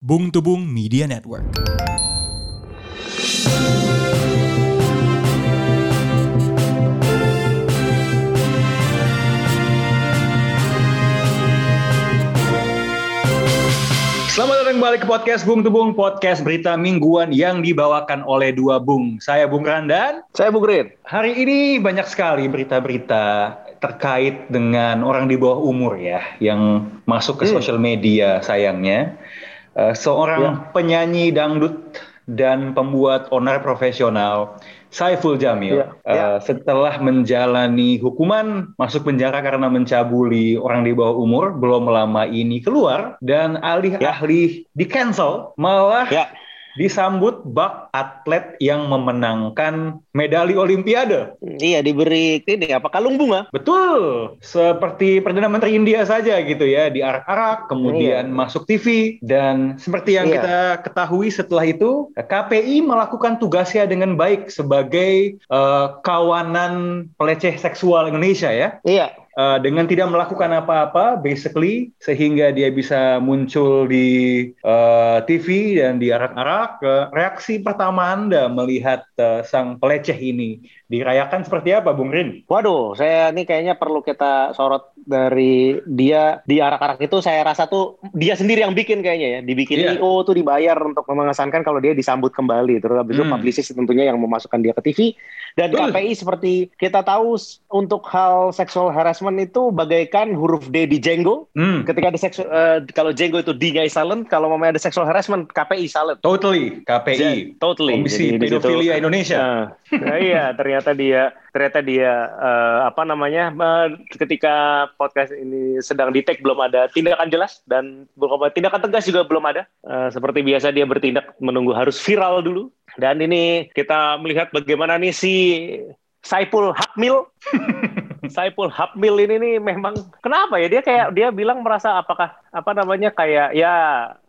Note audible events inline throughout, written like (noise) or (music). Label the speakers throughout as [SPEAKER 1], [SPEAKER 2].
[SPEAKER 1] Bung Tubung Media Network. Selamat datang kembali ke podcast Bung Tubung, podcast berita mingguan yang dibawakan oleh dua Bung. Saya Bung Randan.
[SPEAKER 2] Saya Bung Rin.
[SPEAKER 1] Hari ini banyak sekali berita-berita terkait dengan orang di bawah umur ya, yang masuk ke
[SPEAKER 2] Hmm.
[SPEAKER 1] sosial media sayangnya. Eh, seorang
[SPEAKER 2] Ya.
[SPEAKER 1] penyanyi dangdut dan pembuat onar profesional Saiful Jamil
[SPEAKER 2] Ya,
[SPEAKER 1] eh,
[SPEAKER 2] ya.
[SPEAKER 1] setelah menjalani hukuman masuk penjara karena mencabuli orang di bawah umur belum lama ini keluar dan alih-alih di cancel malah
[SPEAKER 2] Ya.
[SPEAKER 1] Disambut bak atlet yang memenangkan medali olimpiade.
[SPEAKER 2] Iya diberi ini apa kalung bunga?
[SPEAKER 1] Betul, seperti Perdana Menteri India saja gitu ya, diarak-arak, kemudian
[SPEAKER 2] Iya.
[SPEAKER 1] masuk TV, dan seperti yang
[SPEAKER 2] Iya.
[SPEAKER 1] kita ketahui setelah itu, KPI melakukan tugasnya dengan baik sebagai eh, kawanan peleceh seksual Indonesia ya,
[SPEAKER 2] Iya.
[SPEAKER 1] Eh, dengan tidak melakukan apa-apa, basically, sehingga dia bisa muncul di eh, TV dan diarak-arak. Eh, reaksi pertama Anda melihat eh, sang peleceh ini dirayakan seperti apa, Bung Rin?
[SPEAKER 2] Waduh, saya ini kayaknya perlu kita sorot dari dia di arak-arak itu. Saya rasa tuh dia sendiri yang bikin kayaknya ya, dibikin
[SPEAKER 1] Iya.
[SPEAKER 2] IO tuh dibayar untuk mengesankan kalau dia disambut kembali. Terus habis itu
[SPEAKER 1] Hmm.
[SPEAKER 2] publicist tentunya yang memasukkan dia ke TV. Dan
[SPEAKER 1] Betul.
[SPEAKER 2] KPI seperti kita tahu untuk hal sexual harassment itu bagaikan huruf D di Django.
[SPEAKER 1] Hmm,
[SPEAKER 2] Ketika ada seksual, eh, kalau Django itu D-nya silent, kalau mamanya ada sexual harassment KPI silent.
[SPEAKER 1] totally, KPI.
[SPEAKER 2] Totally.
[SPEAKER 1] Komisi
[SPEAKER 2] Jadi
[SPEAKER 1] Pedofilia Indonesia.
[SPEAKER 2] Nah, nah iya, ternyata dia ternyata dia eh, apa namanya eh, ketika podcast ini sedang di take belum ada tindakan jelas dan belum tindakan tegas juga belum ada. Eh, seperti biasa dia bertindak menunggu harus viral dulu. Dan ini kita melihat bagaimana nih si Saipul Hakmil (laughs) Saipul Hakmil ini nih memang kenapa ya dia kayak dia bilang merasa apakah apa namanya kayak ya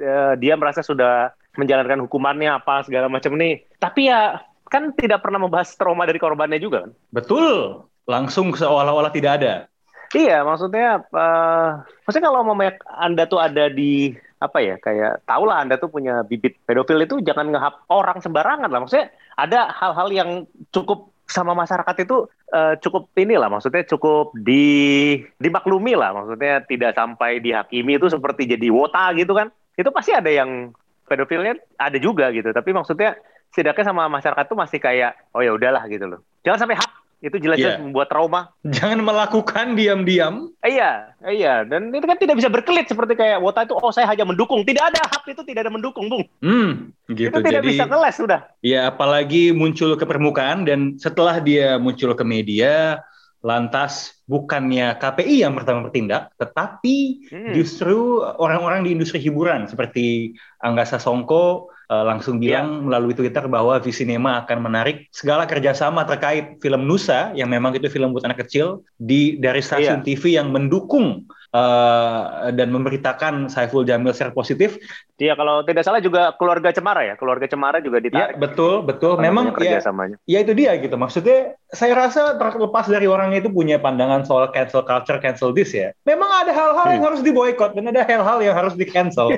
[SPEAKER 2] eh, dia merasa sudah menjalankan hukumannya apa segala macam nih. Tapi ya kan tidak pernah membahas trauma dari korbannya juga kan.
[SPEAKER 1] Betul, langsung seolah-olah tidak ada.
[SPEAKER 2] Iya, maksudnya eh maksudnya kalau mau Anda tuh ada di apa ya kayak tahulah Anda tuh punya bibit pedofil itu jangan ngehap orang sembarangan lah. Maksudnya ada hal-hal yang cukup sama masyarakat itu eh, cukup inilah maksudnya cukup di dimaklumi lah maksudnya tidak sampai dihakimi itu seperti jadi wota gitu kan. Itu pasti ada yang pedofilnya ada juga gitu. Tapi maksudnya setidaknya sama masyarakat tuh masih kayak oh ya udahlah gitu loh. Jangan sampai hak itu jelas-jelas
[SPEAKER 1] Iya.
[SPEAKER 2] membuat trauma
[SPEAKER 1] Jangan melakukan diam-diam.
[SPEAKER 2] Iya, iya, dan itu kan tidak bisa berkelit seperti kayak Wota itu, oh saya hanya mendukung. Tidak ada hak itu tidak ada mendukung, Bung.
[SPEAKER 1] Hmm, gitu.
[SPEAKER 2] itu tidak
[SPEAKER 1] Jadi,
[SPEAKER 2] bisa keles sudah.
[SPEAKER 1] ya apalagi muncul ke permukaan dan setelah dia muncul ke media, lantas bukannya KPI yang pertama bertindak, tetapi
[SPEAKER 2] Hmm.
[SPEAKER 1] justru orang-orang di industri hiburan seperti Angga Sasongko eh, langsung
[SPEAKER 2] Iya.
[SPEAKER 1] bilang melalui Twitter bahwa Visinema akan menarik segala kerjasama terkait film Nusa yang memang itu film buat anak kecil di dari stasiun
[SPEAKER 2] Iya.
[SPEAKER 1] TV yang mendukung eh, dan memberitakan Saiful Jamil secara positif.
[SPEAKER 2] Dia kalau tidak salah juga keluarga Cemara ya, keluarga Cemara juga
[SPEAKER 1] Ya
[SPEAKER 2] ditarik.
[SPEAKER 1] betul betul. Memang ya ya itu dia gitu. Maksudnya saya rasa terlepas dari orangnya itu punya pandangan soal cancel culture, cancel this ya. Memang ada hal-hal yang
[SPEAKER 2] Hmm.
[SPEAKER 1] harus diboykot dan ada hal-hal yang harus di cancel.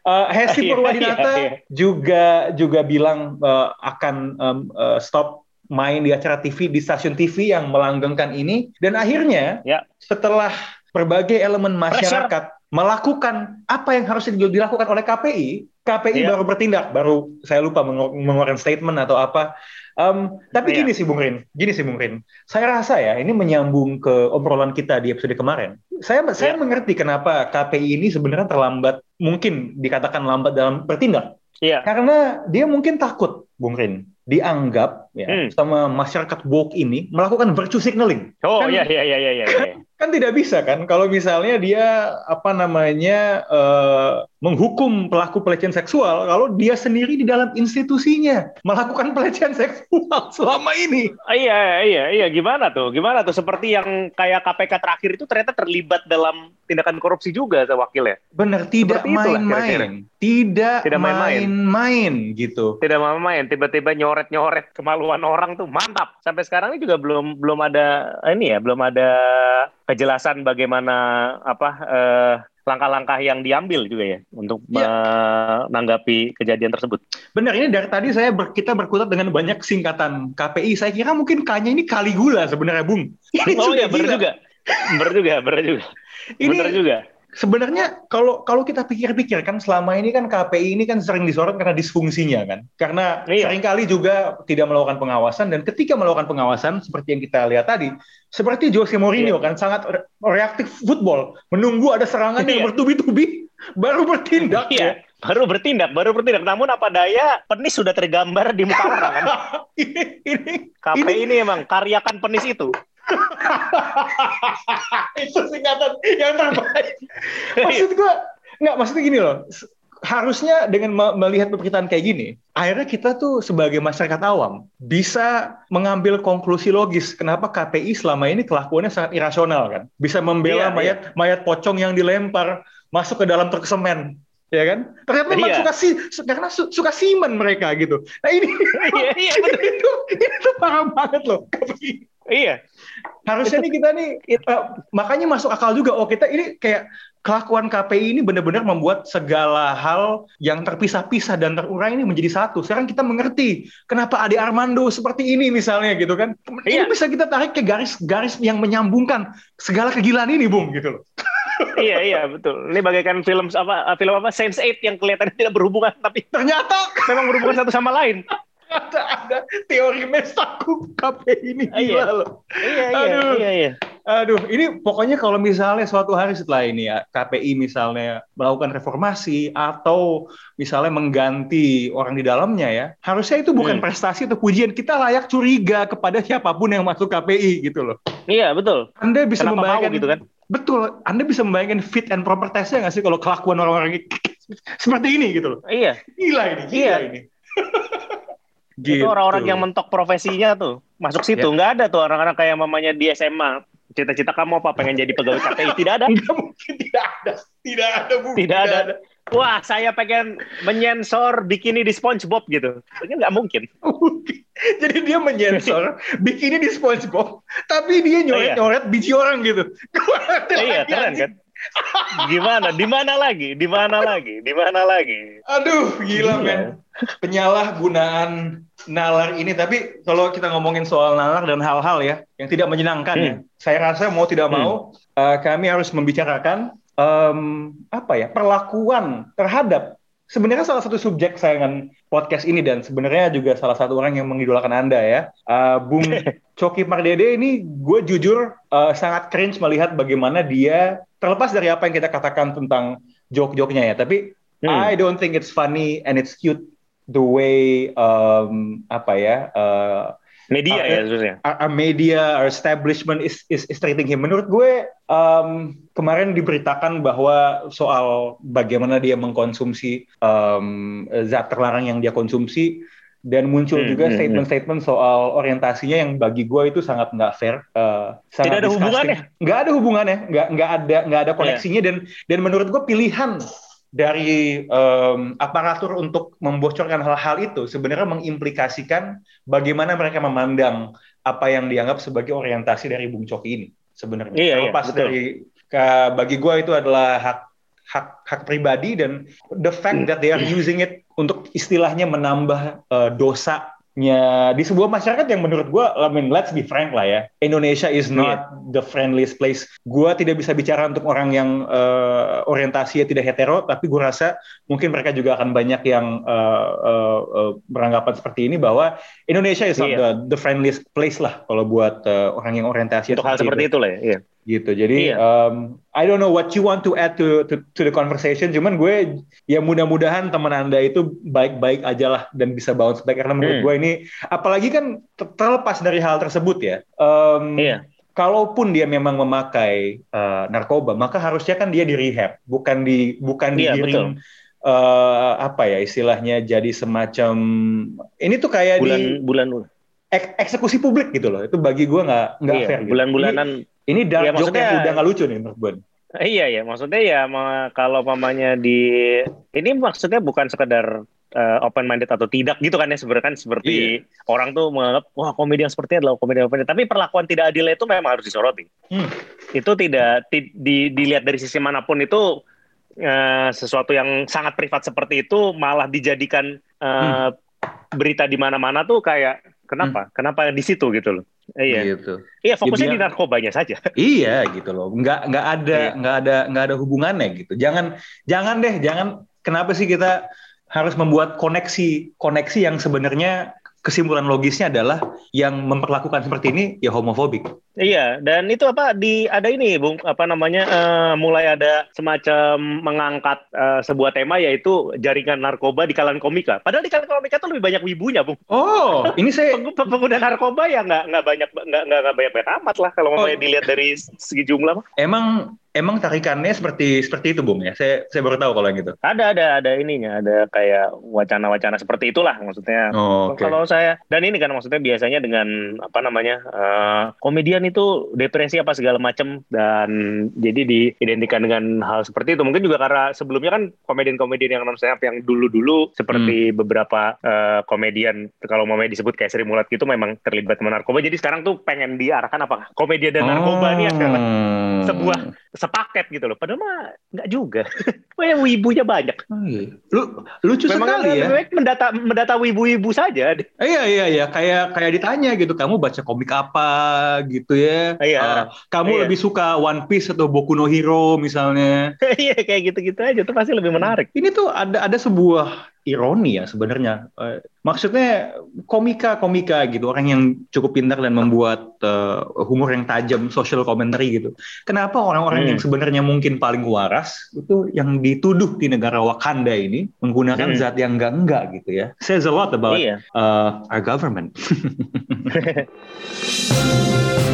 [SPEAKER 1] Uh, (laughs) Hesti
[SPEAKER 2] Iya,
[SPEAKER 1] Purwadinata
[SPEAKER 2] iya, iya.
[SPEAKER 1] juga juga bilang uh, akan um, uh, stop main di acara TV di stasiun TV yang melanggengkan ini dan akhirnya
[SPEAKER 2] Ya.
[SPEAKER 1] setelah berbagai elemen masyarakat melakukan apa yang harus dilakukan oleh KPI, KPI
[SPEAKER 2] Iya.
[SPEAKER 1] baru bertindak, baru saya lupa mengeluarkan statement atau apa. Um, tapi
[SPEAKER 2] Iya.
[SPEAKER 1] gini sih Bung Rin, gini sih Bung Rin. Saya rasa ya ini menyambung ke obrolan kita di episode kemarin. Saya saya
[SPEAKER 2] Iya.
[SPEAKER 1] mengerti kenapa KPI ini sebenarnya terlambat, mungkin dikatakan lambat dalam bertindak.
[SPEAKER 2] Iya.
[SPEAKER 1] Karena dia mungkin takut, Bung Rin, dianggap ya
[SPEAKER 2] Hmm.
[SPEAKER 1] sama masyarakat woke ini melakukan virtue signaling.
[SPEAKER 2] Oh
[SPEAKER 1] Kan-
[SPEAKER 2] iya iya iya iya iya. iya.
[SPEAKER 1] Kan tidak bisa kan kalau misalnya dia apa namanya eh, menghukum pelaku pelecehan seksual kalau dia sendiri di dalam institusinya melakukan (laughs) pelecehan seksual selama ini.
[SPEAKER 2] Ah, iya iya iya gimana tuh? Gimana tuh seperti yang kayak KPK terakhir itu ternyata terlibat dalam tindakan korupsi juga wakilnya.
[SPEAKER 1] Benar, tidak main-main. Tidak,
[SPEAKER 2] Tidak main-main.
[SPEAKER 1] main-main gitu.
[SPEAKER 2] Tidak mau main, tiba-tiba nyoret-nyoret kemaluan orang tuh mantap. Sampai sekarang ini juga belum belum ada ini ya, belum ada kejelasan bagaimana apa eh, langkah-langkah yang diambil juga ya untuk ya. menanggapi kejadian tersebut.
[SPEAKER 1] Benar, ini dari tadi saya ber, kita berkutat dengan banyak singkatan KPI. Saya kira mungkin kayaknya ini Kaligula sebenarnya, Bung.
[SPEAKER 2] Ini (laughs) oh iya, benar juga. Benar juga, benar juga.
[SPEAKER 1] Ini, benar juga sebenarnya kalau kalau kita pikir-pikir kan selama ini kan KPI ini kan sering disorot karena disfungsinya kan. Karena iya. sering kali juga tidak melakukan pengawasan dan ketika melakukan pengawasan seperti yang kita lihat tadi, seperti Jose Mourinho iya. kan sangat reaktif football, menunggu ada serangan iya. yang bertubi-tubi baru bertindak
[SPEAKER 2] iya. ya. Baru bertindak, baru bertindak. Namun apa daya, penis sudah tergambar di muka orang kan. (laughs) ini, ini, KPI ini, ini emang karyakan penis itu. (laughs)
[SPEAKER 1] itu singkatan yang terbaik. Maksud gue, nggak maksudnya gini loh. Harusnya dengan melihat pemberitaan kayak gini, akhirnya kita tuh sebagai masyarakat awam bisa mengambil konklusi logis kenapa KPI selama ini kelakuannya sangat irasional kan. Bisa membela iya, mayat iya. mayat pocong yang dilempar masuk ke dalam truk semen ya kan? Ternyata memang iya. suka si karena su, suka simen mereka gitu. Nah ini (laughs) iya, iya, itu, (laughs) itu, itu parah banget loh.
[SPEAKER 2] Iya.
[SPEAKER 1] Harusnya nih kita nih uh, makanya masuk akal juga. Oh kita ini kayak kelakuan KPI ini benar-benar membuat segala hal yang terpisah-pisah dan terurai ini menjadi satu. Sekarang kita mengerti kenapa Ade Armando seperti ini misalnya gitu kan. Iya. Ini bisa kita tarik ke garis-garis yang menyambungkan segala kegilaan ini, Bung, gitu loh. (laughs)
[SPEAKER 2] iya iya betul. Ini bagaikan film apa film apa Sense8 yang kelihatannya tidak berhubungan tapi
[SPEAKER 1] ternyata
[SPEAKER 2] memang berhubungan satu sama lain (laughs)
[SPEAKER 1] ada ada teori mestaku KPI ini
[SPEAKER 2] gila iya. loh. Iya iya Aduh. iya iya.
[SPEAKER 1] Aduh, ini pokoknya kalau misalnya suatu hari setelah ini ya KPI misalnya melakukan reformasi atau misalnya mengganti orang di dalamnya ya, harusnya itu bukan hmm. prestasi atau pujian. Kita layak curiga kepada siapa pun yang masuk KPI gitu loh.
[SPEAKER 2] Iya, betul.
[SPEAKER 1] Anda bisa Kenapa membayangkan gitu kan? Betul. Anda bisa membayangkan fit and proper testnya nggak sih kalau kelakuan orang-orang (laughs) seperti ini gitu loh.
[SPEAKER 2] Iya.
[SPEAKER 1] Gila ini, gila iya. ini. (laughs)
[SPEAKER 2] Gitu. Itu orang-orang yang mentok profesinya tuh masuk situ. Ya. Nggak ada tuh orang-orang kayak mamanya di SMA. Cita-cita kamu apa? Pengen jadi pegawai KPI? Tidak ada. (laughs)
[SPEAKER 1] Nggak mungkin. Tidak ada. Tidak ada.
[SPEAKER 2] Bu. Tidak, tidak ada. ada. Wah, saya pengen menyensor bikini di SpongeBob gitu. Ini nggak mungkin.
[SPEAKER 1] Jadi dia menyensor (laughs) bikini di SpongeBob, tapi dia nyoret-nyoret oh, iya. biji orang gitu.
[SPEAKER 2] iya, keren kan? Gimana? Di mana lagi? Di mana lagi? Di mana lagi?
[SPEAKER 1] Aduh, gila, gila. men. Penyalahgunaan nalar ini. Tapi kalau kita ngomongin soal nalar dan hal-hal ya yang tidak menyenangkan ya, hmm. ya, saya rasa mau tidak hmm. mau uh, kami harus membicarakan um, apa ya perlakuan terhadap sebenarnya salah satu subjek sayangan podcast ini dan sebenarnya juga salah satu orang yang mengidolakan Anda ya. Uh, Bung (laughs) Coki Pardede ini gue jujur uh, sangat cringe melihat bagaimana dia terlepas dari apa yang kita katakan tentang joke-joknya ya, tapi hmm. I don't think it's funny and it's cute the way um, apa ya uh,
[SPEAKER 2] media ya maksudnya.
[SPEAKER 1] Our, media, our establishment is, is, is treating him. Menurut gue um, kemarin diberitakan bahwa soal bagaimana dia mengkonsumsi um, zat terlarang yang dia konsumsi dan muncul hmm, juga hmm, hmm. statement-statement hmm, soal orientasinya yang bagi gue itu sangat nggak fair, uh,
[SPEAKER 2] sangat tidak ada hubungannya,
[SPEAKER 1] nggak ada hubungannya, nggak nggak ada nggak ada koneksinya yeah. dan dan menurut gue pilihan dari um, aparatur untuk membocorkan hal-hal itu sebenarnya mengimplikasikan bagaimana mereka memandang apa yang dianggap sebagai orientasi dari Bung Coki ini sebenarnya. Iya, Lepas iya, dari ke, bagi gue itu adalah hak hak hak pribadi dan the fact that they are using it untuk istilahnya menambah uh, dosa nya di sebuah masyarakat yang menurut gue, I mean let's be frank lah ya, Indonesia is not yeah. the friendliest place. Gue tidak bisa bicara untuk orang yang uh, orientasinya tidak hetero, tapi gue rasa mungkin mereka juga akan banyak yang uh, uh, uh, beranggapan seperti ini bahwa Indonesia is not yeah. the, the friendliest place lah kalau buat uh, orang yang orientasi
[SPEAKER 2] untuk hal seperti itu, itu lah ya. Yeah
[SPEAKER 1] gitu. Jadi iya. um, I don't know what you want to add to to, to the conversation. Cuman gue ya mudah-mudahan teman anda itu baik-baik aja lah dan bisa bounce back karena menurut hmm. gue ini apalagi kan terlepas dari hal tersebut ya. Um, iya. Kalaupun dia memang memakai uh, narkoba, maka harusnya kan dia di rehab, bukan di bukan iya, digiring uh, apa ya istilahnya jadi semacam ini tuh kayak
[SPEAKER 2] bulan
[SPEAKER 1] di
[SPEAKER 2] bulan
[SPEAKER 1] ek, eksekusi publik gitu loh. Itu bagi gue nggak nggak iya, fair.
[SPEAKER 2] Gitu.
[SPEAKER 1] Ini dark ya, joke yang udah nggak lucu nih menurut gue.
[SPEAKER 2] Iya ya, maksudnya ya kalau mamanya di ini maksudnya bukan sekedar uh, open minded atau tidak gitu kan ya sebenarnya kan seperti iya. orang tuh menganggap wah komedi yang seperti adalah komedi yang tapi perlakuan tidak adil itu memang harus disoroti. Hmm. Itu tidak ti, di, dilihat dari sisi mana pun itu uh, sesuatu yang sangat privat seperti itu malah dijadikan uh, hmm. berita di mana-mana tuh kayak kenapa? Hmm. Kenapa di situ gitu loh? Iya. Gitu. Iya, fokusnya di narkobanya saja. (laughs)
[SPEAKER 1] Iya, gitu loh. Nggak nggak ada iya. nggak ada nggak ada hubungannya gitu. Jangan jangan deh, jangan kenapa sih kita harus membuat koneksi koneksi yang sebenarnya kesimpulan logisnya adalah yang memperlakukan seperti ini ya homofobik.
[SPEAKER 2] Iya, dan itu apa di ada ini Bung apa namanya uh, mulai ada semacam mengangkat uh, sebuah tema yaitu jaringan narkoba di kalangan komika. Padahal di kalangan komika itu lebih banyak wibunya, Bung.
[SPEAKER 1] Oh, ini (laughs) saya
[SPEAKER 2] pengguna narkoba ya nggak nggak banyak nggak nggak banyak banyak amat lah kalau oh. dilihat dari segi jumlah.
[SPEAKER 1] Emang Emang tarikannya seperti seperti itu, Bung ya? Saya saya baru tahu kalau yang itu.
[SPEAKER 2] Ada ada ada ininya, ada kayak wacana-wacana seperti itulah maksudnya. Oh, okay. Kalau saya dan ini kan maksudnya biasanya dengan apa namanya uh, komedian itu depresi apa segala macam dan jadi diidentikan dengan hal seperti itu. Mungkin juga karena sebelumnya kan komedian-komedian yang non stand yang dulu-dulu seperti hmm. beberapa uh, komedian kalau mau disebut kayak Sri Mulat gitu memang terlibat dengan narkoba. Jadi sekarang tuh pengen diarahkan apa? Komedian dan narkoba oh. ini adalah sebuah sepaket gitu loh. Padahal mah nggak juga. (laughs) Wah, wibunya banyak. Oh,
[SPEAKER 1] iya. Lu lucu Memang sekali ya.
[SPEAKER 2] Mendata mendata wibu-wibu saja.
[SPEAKER 1] Eh, iya iya iya, kayak kayak ditanya gitu, kamu baca komik apa gitu ya? Iya. Uh, kamu iya. lebih suka One Piece atau Boku no Hero misalnya? (laughs)
[SPEAKER 2] Iya kayak gitu-gitu aja tuh pasti lebih menarik.
[SPEAKER 1] Ini tuh ada ada sebuah ironi ya sebenarnya. Uh, maksudnya komika-komika gitu, orang yang cukup pintar dan membuat uh, humor yang tajam, social commentary gitu. Kenapa orang-orang hmm. yang sebenarnya mungkin paling waras itu yang dituduh di negara Wakanda ini menggunakan hmm. zat yang enggak-enggak gitu ya. Says a lot about iya. uh, our government. (laughs) (laughs)